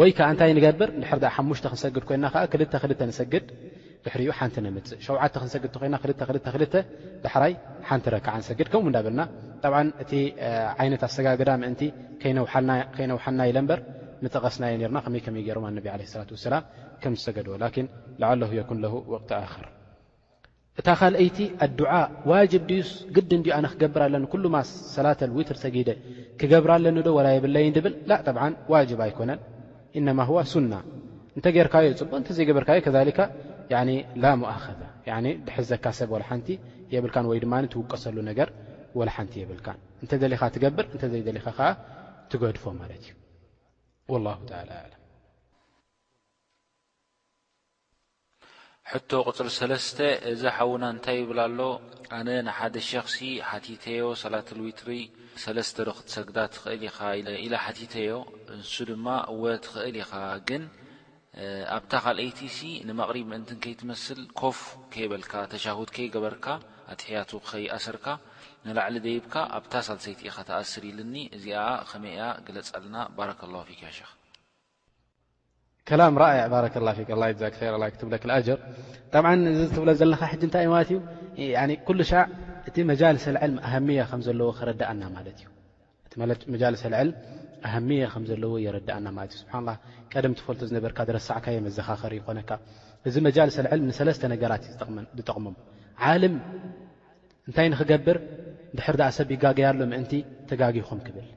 ወይ ከኣ እንታይ ንገብር እንድሕር ደኣ ሓሙሽተ ክንሰግድ ኮይና ከኣ ክልተ ክልተ ንሰግድ ድሕሪኡ ሓንቲ ነምጽእ ሸውዓተ ክንሰግድ ተኾይና ክልተ ክልተ ክልተ ዳሕራይ ሓንቲ ረክዓ ንሰግድ ከምኡ እንዳ በልና ጠብዓን እቲ ዓይነት ኣሰጋግዳ ምእንቲ ከይነውሓልና ከይነውሓና ኢለ እምበር ምጠቐስናዮ ኔርና ከመይ ከመይ ጌሮም ኣነቢ ዓለይሂ ሰላቱ ወሰላም ከም ዝሰገድዎ ላኪን ለዓለሁ የኩን ለሁ ወቅት ኣኽር እታ ካልኣይቲ ኣዱዓ ዋጅብ ድዩስ ግድን ድዩ ኣነ ክገብር ኣለኒ ኩሉ ማስ ሰላተል ዊትር ሰጊደ ክገብራ ኣለኒ ዶ ወላ የብለይን ድብል ላእ ጠብዓን ዋጅብ ኣይኮነን ኢነማ ሁዋ ሱና እንተ ጌርካዮ ጽቡቅ እንተ ዘይገበርካዮ ከዛሊካ ያኒ ላ ሙኣኸዛ ያኒ ድሕዘካ ሰብ ወላ ሓንቲ የብልካን ወይ ድማ ትውቀሰሉ ነገር ወላ ሓንቲ የብልካን እንተ ደሊኻ ትገብር እንተ ዘይደሊኻ ከኣ ትገድፎ ማለት እዩ ወላሁ ተዓላ ኣዕለም። ሕቶ ቁጽሪ ሰለስተ እዚ ሓውና እንታይ ይብል ኣሎ ኣነ ንሓደ ሸኽ ሲ ሓቲተዮ ሰላትል ዊትሪ ሰለስተ ዶ ክትሰግዳ ትኽእል ኢኻ ኢለ ሓቲተዮ ንሱ ድማ እወ ትኽእል ኢኻ ግን ኣብታ ካልኣይቲ ሲ ንመቅሪብ ምእንትን ከይትመስል ኮፍ ከይበልካ ተሻሁድ ከይገበርካ ኣትሕያቱ ከይኣሰርካ ንላዕሊ ደይብካ ኣብታ ሳልሰይቲ ኢኻ ትኣስር ኢልኒ እዚኣ ከመይ እያ ግለጸልና ባረከላሁ ፊካ ሸኽ። ከላም ራኢዕ ባረከላ ፊክ ኣላ ይዛክ ኸይር ኣላ ይክትብለክ ልኣጀር ጠብዓ እዚ ዝትብሎ ዘለካ ሕጂ እንታይ እዩ ማለት እዩ ኩሉ ሻዕ እቲ መጃልሰ ልዕልሚ ኣሃምያ ከም ዘለዎ ከረዳኣና ማለት እዩ እቲ መጃልሰ ልዕልሚ ኣሃምያ ከም ዘለዎ የረዳኣና ማለት እዩ ስብሓላ ቀደም ትፈልጡ ዝነበርካ ዝረሳዕካ ዮ መዘኻኸር ይኾነካ እዚ መጃልሰ ልዕልሚ ንሰለስተ ነገራት እዩ ዝጠቕሞም ዓልም እንታይ ንክገብር ድሕር ድኣ ሰብ ይጋገያ ኣሎ ምእንቲ ተጋጊኹም ክብል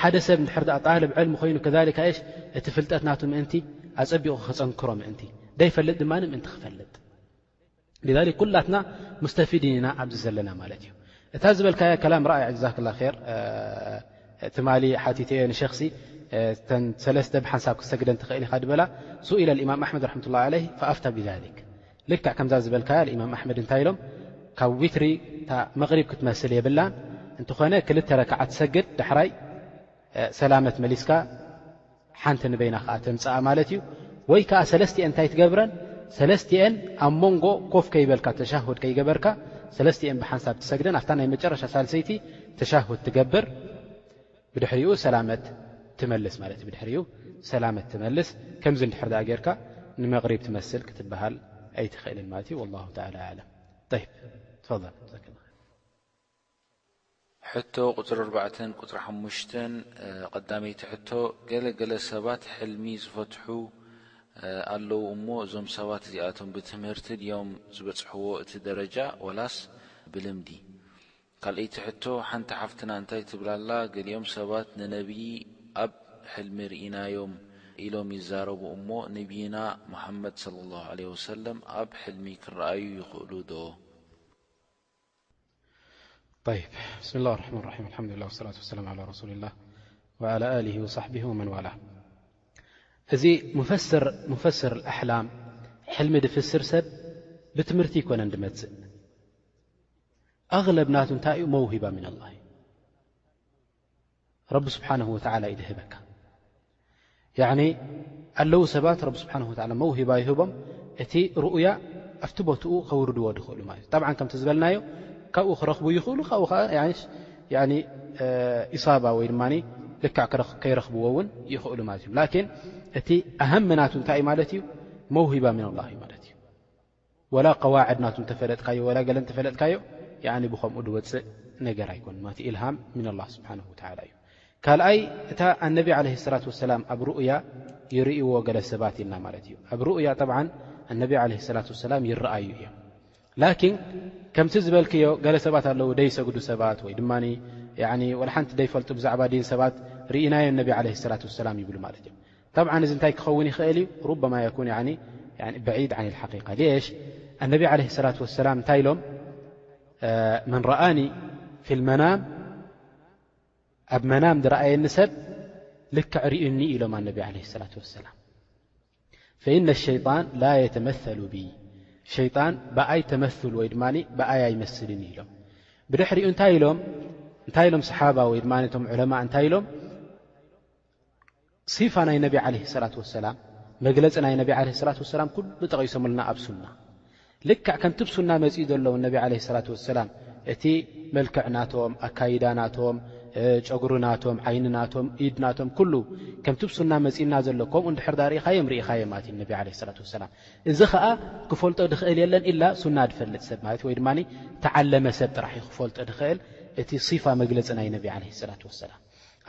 ሓደ ሰብ እንድሕር ደኣ ጣልብ ዕልም ኮይኑ ከዛሊካ እሽ እቲ ፍልጠት ናቱ ምእንቲ ኣጸቢቑ ክጸንክሮ ምእንቲ ደይፈልጥ ድማ ምእንቲ ክፈልጥ ሊዛሊክ ኩላትና ሙስተፊዲን ኢና ኣብዚ ዘለና ማለት እዩ እታ ዝበልካያ ከላም ረኣያ ጀዛክላ ር ትማሊ ሓቲተዮ ንሸክሲ ተን ሰለስተ ብሓንሳብ ክትሰግደን ትኽእል ኢኻ ድበላ ሱኢለ ልእማም ኣሕመድ ራሕመቱላ ዓለይ ፈኣፍታ ብዛሊክ ልክዕ ከምዛ ዝበልካያ ልኢማም ኣሕመድ እንታይ ኢሎም ካብ ዊትሪ እታ መቕሪብ ክትመስል የብላን እንትኾነ ክልተ ረክዓት ሰግድ ዳሕራይ ሰላመት መሊስካ ሓንቲ ንበይና ከዓ ተምፅኣ ማለት እዩ ወይ ከዓ ሰለስትኤን እንታይ ትገብረን ሰለስትኤን ኣብ ሞንጎ ኮፍ ከይበልካ ተሻሁድ ከይገበርካ ሰለስትኤን ብሓንሳብ ትሰግደን ኣብታ ናይ መጨረሻ ሳልሰይቲ ተሻሁድ ትገብር ብድሕሪኡ ሰላመት ትመልስ ማለት እዩ ብድሕሪኡ ሰላመት ትመልስ ከምዚ እንድሕር ድኣ ጌርካ ንመቅሪብ ትመስል ክትብሃል ኣይትኽእልን ማለት እዩ ወላሁ ተዓላ ኣዕለም ጠይብ ትፈል ጀዛከላ ኸይር። ሕቶ ቁፅሪ ኣርባዕተን ቁፅሪ ሓሙሽተን ቐዳመይቲ ሕቶ ገለ ገለ ሰባት ሕልሚ ዝፈትሑ ኣለው እሞ እዞም ሰባት እዚኣቶም ብትምህርቲ ድዮም ዝበፅሕዎ እቲ ደረጃ ዋላስ ብልምዲ? ካልኣይቲ ሕቶ ሓንቲ ሓፍትና እንታይ ትብል ኣላ ገሊኦም ሰባት ንነብዪ ኣብ ሕልሚ ርኢናዮም ኢሎም ይዛረቡ እሞ ንብይና ሙሓመድ ሰለሏሁ ዓለይሂ ወሰለም ኣብ ሕልሚ ክረኣዩ ይኽእሉ ዶ? ጠይብ ብስሚላህ ኣርሕማን ራሒም ኣልሓምዱሊላህ ወሰላቱ ወሰላም ዓላ ረሱሊላህ ወዓላ ኣሊሂ ወሳሕቢሂ ወመን ዋላህ እዚ ሙፈስር ሙፈስር ኣሕላም ሕልሚ ድፍስር ሰብ ብትምህርቲ ኣይኮነን ድመጽእ ኣغለብ ናቱ እንታይ እዩ መውሂባ ምና ላ እዩ ረቢ ስብሓን ወተላ እዩ ድህበካ ኣለዉ ሰባት ረቢ ስብሓን ወላ መውሂባ ይህቦም እቲ ርኡያ ኣብቲ ቦትኡ ከውርድዎ ድኽእሉ ማለት እዩ ጠብዓ ከምቲ ዝበልናዮ ካብኡ ክረኽቡ ይኽእሉ ካብኡ ከዓ ኢሳባ ወይ ድማ ልክዕ ከይረኽብዎ እውን ይኽእሉ ማለት እዮም ላኪን እቲ ኣሃም ናቱ እንታይ እዩ ማለት እዩ መውሂባ ምና ላ እዩ ማለት እዩ ወላ ቀዋዕድ ናቱ እንተፈለጥካዮ ወላ ገለ እንተፈለጥካዮ ያኒ ብኸምኡ ድወጽእ ነገር ኣይኮን ማቲ ኢልሃም ምን ኣላ ስብሓን ወተላ እዩ ካልኣይ እታ ኣነቢ ለ ሰላት ወሰላም ኣብ ሩኡያ ይርእዎ ገለ ሰባት ኢልና ማለት እዩ ኣብ ሩኡያ ጠብዓ ኣነቢ ለ ሰላት ወሰላም ይረኣዩ እዮም ላኪን ከምቲ ዝበልክዮ ገለ ሰባት ኣለዉ ደይሰግዱ ሰባት ወይ ድማ ወላ ሓንቲ ደይፈልጡ ብዛዕባ ዲን ሰባት ርኢናዮ ነቢ ለ ሰላት ወሰላም ይብሉ ማለት እዮም ጠብዓን እዚ እንታይ ክኸውን ይኽእል እዩ ሩበማ የኩን ያኒ ያኒ በዒድ ዓን ልሓቂቃ ሌሽ ኣነቢ ዓለይሂ ሰላት ወሰላም እንታይ ኢሎም መን ረኣኒ ፊል መናም ኣብ መናም ዝረኣየኒ ሰብ ልክዕ ርእዩኒ ኢሎም ኣነቢ ዓለ ሰላት ወሰላም ፈኢነ ሸይጣን ላ የተመሰሉ ብ ሸይጣን ብኣይ ተመስል ወይ ድማ ብኣይ ኣይመስልን እዩ ኢሎም ብድሕሪኡ እንታይ ኢሎም እንታይ ኢሎም ሰሓባ ወይ ድማ እቶም ዕለማ እንታይ ኢሎም ሲፋ ናይ ነቢ ዓለይሂ ሰላት ወሰላም መግለጺ ናይ ነቢ ዓለይሂ ሰላት ወሰላም ኩሉ ጠቒሶምልና ኣብ ሱና ልክዕ ከምቲ ብ ሱና መጺኡ ዘሎ ውን ነቢ ዓለይሂ ሰላት ወሰላም እቲ መልክዕ ናቶም ኣካይዳ ናቶም ጨጉሪ ናቶም ዓይኒ ናቶም ኢድ ናቶም ኩሉ ከምቲ ብ ሱና መጺኡና ዘሎ ከምኡ እንድሕር ዳ ርኢኻዮም ርኢኻዮ ማለት እዩ ነቢ ዓለይሂ ሰላት ወሰላም እዚ ኸኣ ክፈልጦ ድኽእል የለን ኢላ ሱና ድፈልጥ ሰብ ማለት ወይ ድማ ተዓለመ ሰብ ጥራሕ እዩ ክፈልጦ ድኽእል እቲ ሲፋ መግለጺ ናይ ነቢ ዓለይሂ ሰላት ወሰላም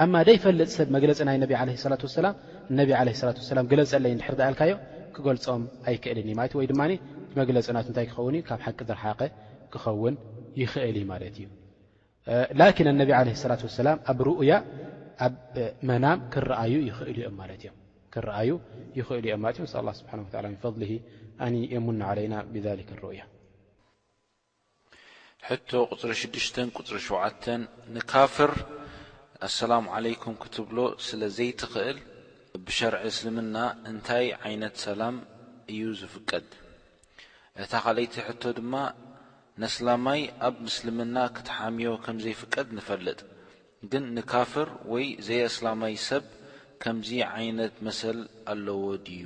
ኣማ ደይፈልጥ ሰብ መግለጺ ናይ ነቢ ዓለይሂ ሰላቱ ወሰላም ንነቢ ዓለይሂ ሰላቱ ወሰላም ግለጸለይ እንድሕር ደኣ ኣልካዮ ክገልጾም ኣይክእልን እዩ ማለት እዩ ወይ ድማ መግለጺ ናቱ እንታይ ክኸውን እዩ ካብ ሓቂ ዝረሓቐ ክኸውን ይኽእል እዩ ማለት እዩ ላኪን ኣነቢ ዓለይሂ ሰላቱ ወሰላም ኣብ ሩኡያ ኣብ መናም ክረኣዩ ይኽእሉ እዮም ማለት እዮም ክረኣዩ ይኽእሉ እዮም ማለት እዮም ነስኣል ላ ስብሓን ወተዓላ ምን ፈضሊሂ ኣን የሙና ዓለይና ብዛሊከ ሩኡያ ሕቶ ቁጽሪ ሽዱሽተን ቁጽሪ ሸውዓተን ንካፍር ኣሰላሙ ዓለይኩም ክትብሎ ስለ ዘይትኽእል ብሸርዒ እስልምና እንታይ ዓይነት ሰላም እዩ ዝፍቀድ? እታ ካልኣይቲ ሕቶ ድማ ነስላማይ ኣብ ምስልምና ክትሓምዮ ከም ዘይፍቀድ ንፈልጥ ግን ንካፍር ወይ ዘይኣስላማይ ሰብ ከምዚ ዓይነት መሰል ኣለዎ ድዩ?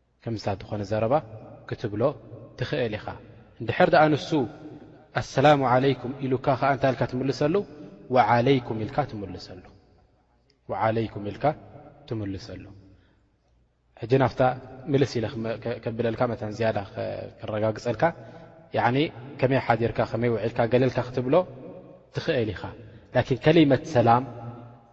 ከምዛ ዝኾነ ዘረባ ክትብሎ ትኽእል ኢኻ እንድሕር ደኣ ንሱ ኣሰላሙ ዓለይኩም ኢሉካ ከኣ እንታይ ኢልካ ትምልሰሉ ወዓለይኩም ኢልካ ትምልሰሉ ወዓለይኩም ኢልካ ትምልሰሉ ሕጂ ናፍታ ምልስ ኢለ ከብለልካ መታን ዝያዳ ክረጋግፀልካ ያዕኒ ከመይ ሓዲርካ ከመይ ውዒልካ ገለልካ ክትብሎ ትኽእል ኢኻ ላኪን ከሊመት ሰላም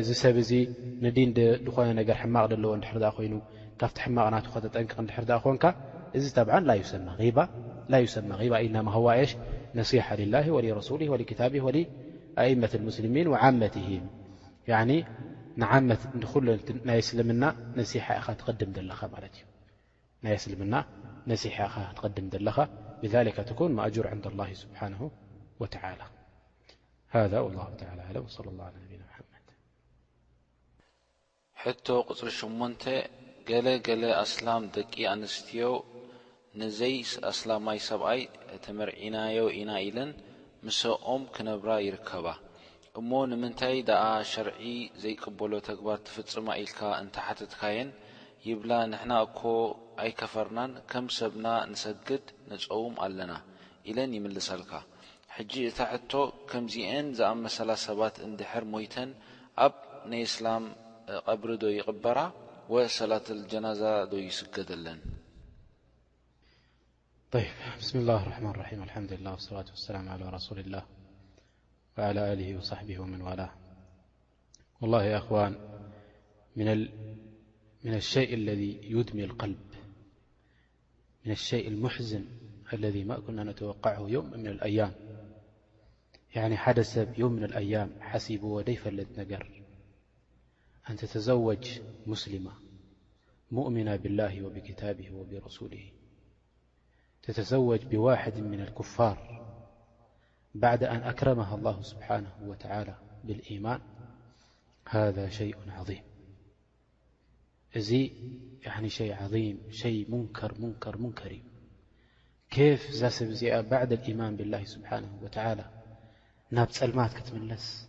እዚ ሰብ እዚ ንዲን ድኾነ ነገር ሕማቕ ደለዎ እንድሕር ድኣ ኮይኑ ካብቲ ሕማቕ ናቱ ከተጠንቅቕ እንድሕር ድኣ ኮንካ እዚ ጠብዓን ላ ዩሰመ ጊባ ላ ዩሰመ ጊባ ኢናማ ሁዋ ኤሽ ነሲሓ ሊላሂ ወሊረሱሊሂ ወሊኪታቢሂ ወሊኣኢመት ልሙስሊሚን ወዓመቲሂም ያዕኒ ንዓመት ንኹሉ ናይ እስልምና ነሲሓ ኢኻ ትቕድም ደለኻ ማለት እዩ። ናይ እስልምና ነሲሓ ኢኻ ክትቐድም ዘለኻ ብዛሊካ ትኩን ማእጁር ዕንደ ላሂ ስብሓነሁ ወተዓላ ሃዛ ወላሁ ተዓላ ኣዕለም ወሰለ ላሁ ዐላ ነቢይና ሙሓመድ። ሕቶ ቁጽሪ ሸሞንተ፣ ገለ ገለ ኣስላም ደቂ ኣንስትዮ ንዘይ ኣስላማይ ሰብኣይ ተመርዒናዮ ኢና ኢለን ምሰኦም ክነብራ ይርከባ። እሞ ንምንታይ ደኣ ሸርዒ ዘይቅበሎ ተግባር ትፍጽማ ኢልካ እንተ ሓተትካየን ይብላ ንሕና እኮ ኣይከፈርናን ከም ሰብና ንሰግድ ንጸውም ኣለና ኢለን ይምልሳልካ ሕጂ እታ ሕቶ ከምዚኤን ዝኣመሰላ ሰባት እንድሕር ሞይተን ኣብ ናይ እስላም ቐብሪ ዶ ይቕበራ ወ ሰላተል ጀናዛ ዶ ይስገደለን? بسم الله الرحمن الرحيم الحمد لله والصلاة والسلام على رسول الله وعلى آله وصحبه ومن والاه والله يا إخوان من الشيء الذي يدمي القلب من الشيء المحزن الذي ما كنا نتوقعه يوما من الأيام يعني حدس يوم من الأيام حسب وديف لنجر أن تتزوج مسلمة مؤمنة بالله وبكتابه وبرسوله تتزوج بواحد من الكفار بعد أن أكرمها الله سبحانه وتعالى بالإيمان هذا شيء عظيم ي يعني شي عظيم شي منكر منكر منكر ي كيف ز سبز بعد الإيمان بالله سبحانه وتعالى نب لمات كتملس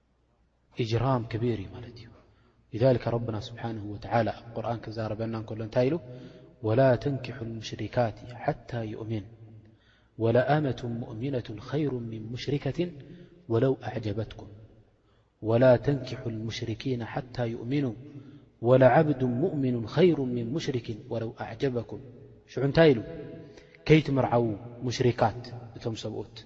إجرام كبير لذلك ربنا سبحانه وتعالى قرآن كزاربنا كل ن ل ولا تنكحو المشركات حتى يؤمن ولأمة مؤمنة خير من مشركة ولو أعجبتكم ولا تنكحوا المشركين حتى يؤمنوا ولعبد مؤمن خير من مشرك ولو أعجبكم شعو نت ل كي تمرعو مشركات م سبت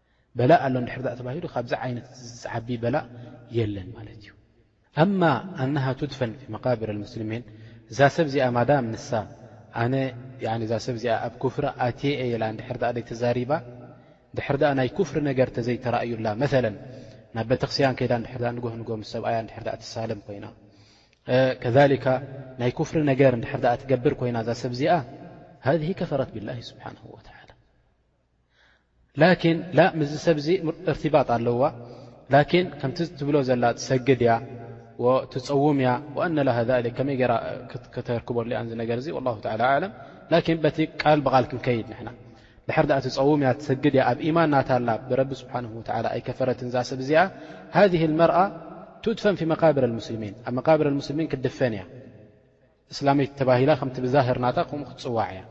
በላእ ኣሎ እንድሕር ድኣ ተባሂሉ ካብዚ ዓይነት እዚ ዝዓቢ በላእ የለን ማለት እዩ ኣማ ኣናሃ ቱድፈን ፊ መቃብር ልሙስልሚን እዛ ሰብ እዚኣ ማዳም ንሳ ኣነ እዛ ሰብ እዚኣ ኣብ ኩፍሪ ኣትየ እየ ኢላ እንድሕር ድኣ ዘይተዛሪባ ድሕር ድኣ ናይ ኩፍሪ ነገር ተዘይተራእዩላ መለ ናብ ቤተክስያን ከይዳ እንድሕር ድኣ ንጎህ ንጎ ምስ ሰብኣያ እንድሕር ድኣ ትሳለም ኮይና ከሊካ ናይ ኩፍሪ ነገር እንድሕር ድኣ ትገብር ኮይና እዛ ሰብ እዚኣ ሃ ከፈረት ብላሂ ስብሓን ወተላ ላኪን ላ ምዚ ሰብ እዚ እርትባጥ ኣለዋ ላኪን ከምቲ ትብሎ ዘላ ትሰግድ እያ ትፀውም እያ ዋእነላ ሊ ከመይ ገራ ከተርክቦ ኣኣዚ ነገር እዚ ላ ተ ኣለም ላኪን በቲ ቃል ብቓል ክንከይድ ንሕና ድሕር ኣ ትፀውም እያ ትሰግድ እያ ኣብ ኢማን ናታ ኣላ ብረቢ ስብሓን ወላ ኣይከፈረትን እዛ ሰብ እዚኣ ሃ መርኣ ትድፈን ፊ መቃብር ልሙስልሚን ኣብ መቃብር ልሙስልሚን ክትድፈን እያ እسلم ل هن ፅዋع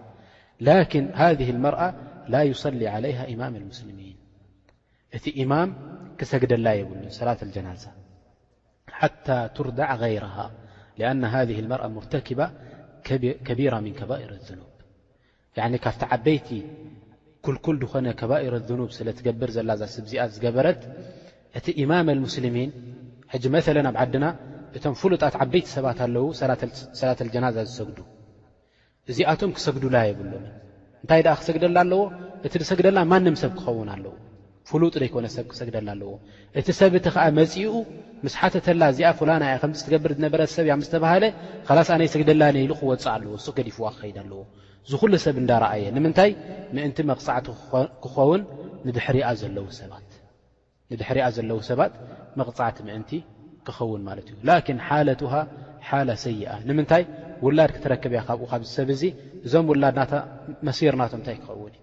لكن هذه المرأ لا يصل عليها إمام المسلمين እت إمام كሰግደل ي صلاة الجنازة حتى تردع غيرها لأن هذه المرأ مرتكبة كبيرة من كبائر الذنوب ያኒ ካብቲ ዓበይቲ ኩልኩል ድኾነ ከባኢረ ዙኑብ ስለ ትገብር ዘላ እዛ ስብ እዚኣ ዝገበረት እቲ ኢማም ኣልሙስሊሚን ሕጂ መተለን ኣብ ዓድና እቶም ፍሉጣት ዓበይቲ ሰባት ኣለዉ ሰላተል ጀናዛ ዝሰግዱ እዚኣቶም ክሰግዱላ የብሎምን እንታይ ደኣ ክሰግደላ ኣለዎ እቲ ዝሰግደላ ማንም ሰብ ክኸውን ኣለዎ። ፍሉጥ ዘይኮነ ሰብ ክሰግደላ ኣለዎ። እቲ ሰብ እቲ ከኣ መጺኡ ምስ ሓተተላ እዚኣ ፉላና እያ ከምዚ ትገብር ዝነበረት ሰብ እያ ምስ ተባህለ ኸላስ ኣነ ይሰግደላንየ ኢሉ ክወጽእ ኣለዎ እሱ ገዲፍዋ ክኸይድ ኣለዎ ዝኹሉ ሰብ እንዳረኣየ ንምንታይ ምእንቲ መቕጻዕቲ ክኾውን ንድሕሪኣ ዘለዉ ሰባት ንድሕሪኣ ዘለዉ ሰባት መቕጻዕቲ ምእንቲ ክኸውን ማለት እዩ ላኪን ሓለቱሃ ሓላ ሰይኣ ንምንታይ ውላድ ክትረክብ እያ ካብኡ ካብዚ ሰብ እዚ እዞም ውላድ ናታ መሲር ናቶም እንታይ ክኸውን እዩ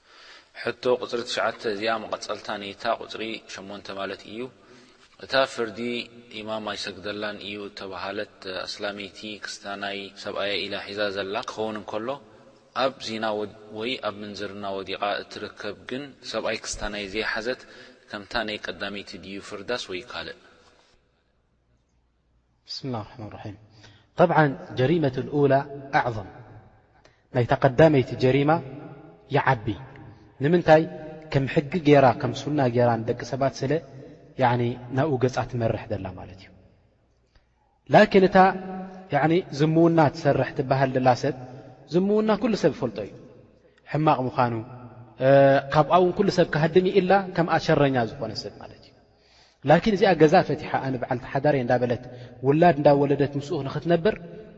ሕቶ ቁጽሪ ትሽዓተ እዚኣ መቐጸልታ ንይታ ቁጽሪ ሸሞንተ ማለት ኢዩ። እታ ፍርዲ ኢማም ኣይሰግደላን ኢዩ እተባሃለት ኣስላመይቲ ክስታናይ ሰብኣየይ ኢላ ሒዛ ዘላ ክኸውን እንከሎ ኣብ ዚና ወይ ኣብ ምንዝርና ወዲቓ እትርከብ ግን ሰብኣይ ክስታናይ ዘይሓዘት ከምታ ነይ ቀዳመይቲ ድዩ ፍርዳስ ወይ ካልእ? ብስምላህ ራሕማን ራሒም ጠብዓ ጀሪመት ልኡላ ኣዕም ናይታ ቀዳመይቲ ጀሪማ ይዓቢ ንምንታይ ከም ሕጊ ገይራ ከም ሱና ገይራ ንደቂ ሰባት ስለ ናብኡ ገፃ ትመርሕ ዘላ ማለት እዩ ላኪን እታ ዝምውና ትሰርሕ ትበሃል ዘላ ሰብ ዝምውና ኩሉ ሰብ ይፈልጦ እዩ ሕማቕ ምዃኑ ካብኣ እውን ኩሉ ሰብ ክሃድም ይእላ ከምኣ ሸረኛ ዝኾነ ሰብ ማለት እዩ ላኪን እዚኣ ገዛ ፈቲሓ ኣነ በዓልቲ ሓዳር እየ እንዳበለት ውላድ እንዳወለደት ምስኡ ንክትነብር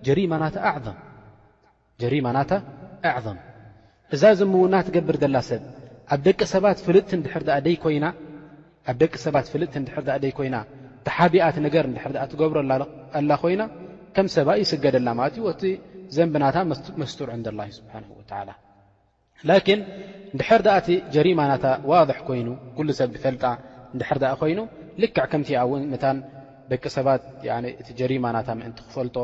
ጀሪማ ናታ ኣዕዘም ጀሪማ ናታ ኣዕዘም እዛ ዝምውና ትገብር ዘላ ሰብ ኣብ ደቂ ሰባት ፍልጥቲ እንድሕር ደኣ ደይኮይና ኣብ ደቂ ሰባት ፍልጥቲ እንድሕር ደኣ ደይኮይና ተሓቢኣት ነገር እንድሕር ደኣ ትገብሮ ኣላ ኮይና ከም ሰባ ይስገደላ ማለት እዩ እቲ ዘንቢ ናታ መስጡር ዕንደላሂ ስብሓንሁ ወተዓላ ላኪን እንድሕር ደኣ እቲ ጀሪማ ናታ ዋድሕ ኮይኑ ኩሉ ሰብ ድፈልጣ እንድሕር ደኣ ኮይኑ ልክዕ ከምቲኣ ውን መታን ደቂ ሰባት ያኒ እቲ ጀሪማ ናታ ምእንቲ ክፈልጦ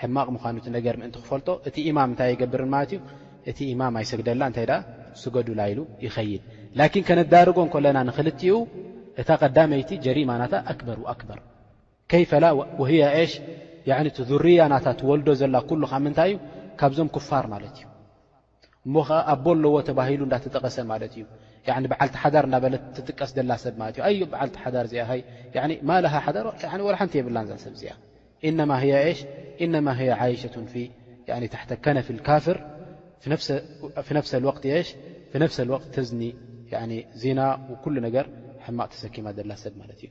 ሕማቅ ምዃኑ እቲ ነገር ምእንቲ ክፈልጦ እቲ ኢማም እንታይ ኣይገብርን ማለት እዩ እቲ ኢማም ኣይሰግደላ እንታይ ደኣ ስገዱላ ኢሉ ይኸይድ ላኪን ከነዳርጎ እንከለና ንኽልቲኡ እታ ቀዳመይቲ ጀሪማ ናታ ኣክበር ወኣክበር ከይፈላ ወህያ ኤሽ ያኒ እቲ ዙርያ ናታ ትወልዶ ዘላ ኩሉ ካብ ምንታይ እዩ ካብዞም ኩፋር ማለት እዩ እሞ ከኣ ኣቦ ኣለዎ ተባሂሉ እንዳ ተጠቐሰ ማለት እዩ ያኒ በዓልቲ ሓዳር እንዳበለት ትጥቀስ ዘላ ሰብ ማለት እዩ ኣዩ በዓልቲ ሓዳር እዚኣ ሃይ ያኒ ማለሃ ሓዳር ያኒ ወላ ሓንቲ የብላን እዛ ሰብ እዚኣ ኢነማ ህያ ኤሽ ኢነማ ህያ ዓይሸቱን ፊ ያኒ ታሕተ ከነፊ ልካፍር ፊ ነፍሰ ልወቅት ኤሽ ፊ ነፍሰ ልወቅት ተዝኒ ያኒ ዚና ኩሉ ነገር ሕማቕ ተሰኪማ ዘላ ሰብ ማለት እዩ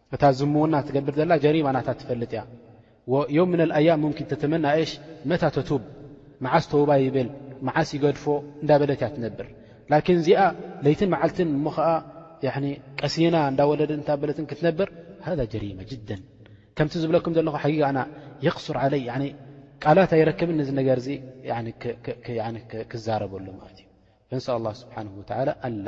እታ ዝሙውና ትገብር ዘላ ጀሪማ ናታ ትፈልጥ እያ ወዮም ምነል ኣያም ሙምኪን ተተመና እሽ መታ ተቱብ መዓስ ተውባ ይብል መዓስ ይገድፎ እንዳበለት እያ ትነብር ላኪን እዚኣ ለይትን መዓልትን እሞ ከኣ ያኒ ቀሲና እንዳወለድን እንታበለትን ክትነብር ሃዛ ጀሪማ ጅደን ከምቲ ዝብለኩም ዘለኹ ሓጊጋ ኣና የቅሱር ዓለይ ያኒ ቃላት ኣይረክብን ነዚ ነገር እዚ ያኒ ክዛረበሉ ማለት እዩ ፈንሳ ኣላ ስብሓን ወተላ ኣላ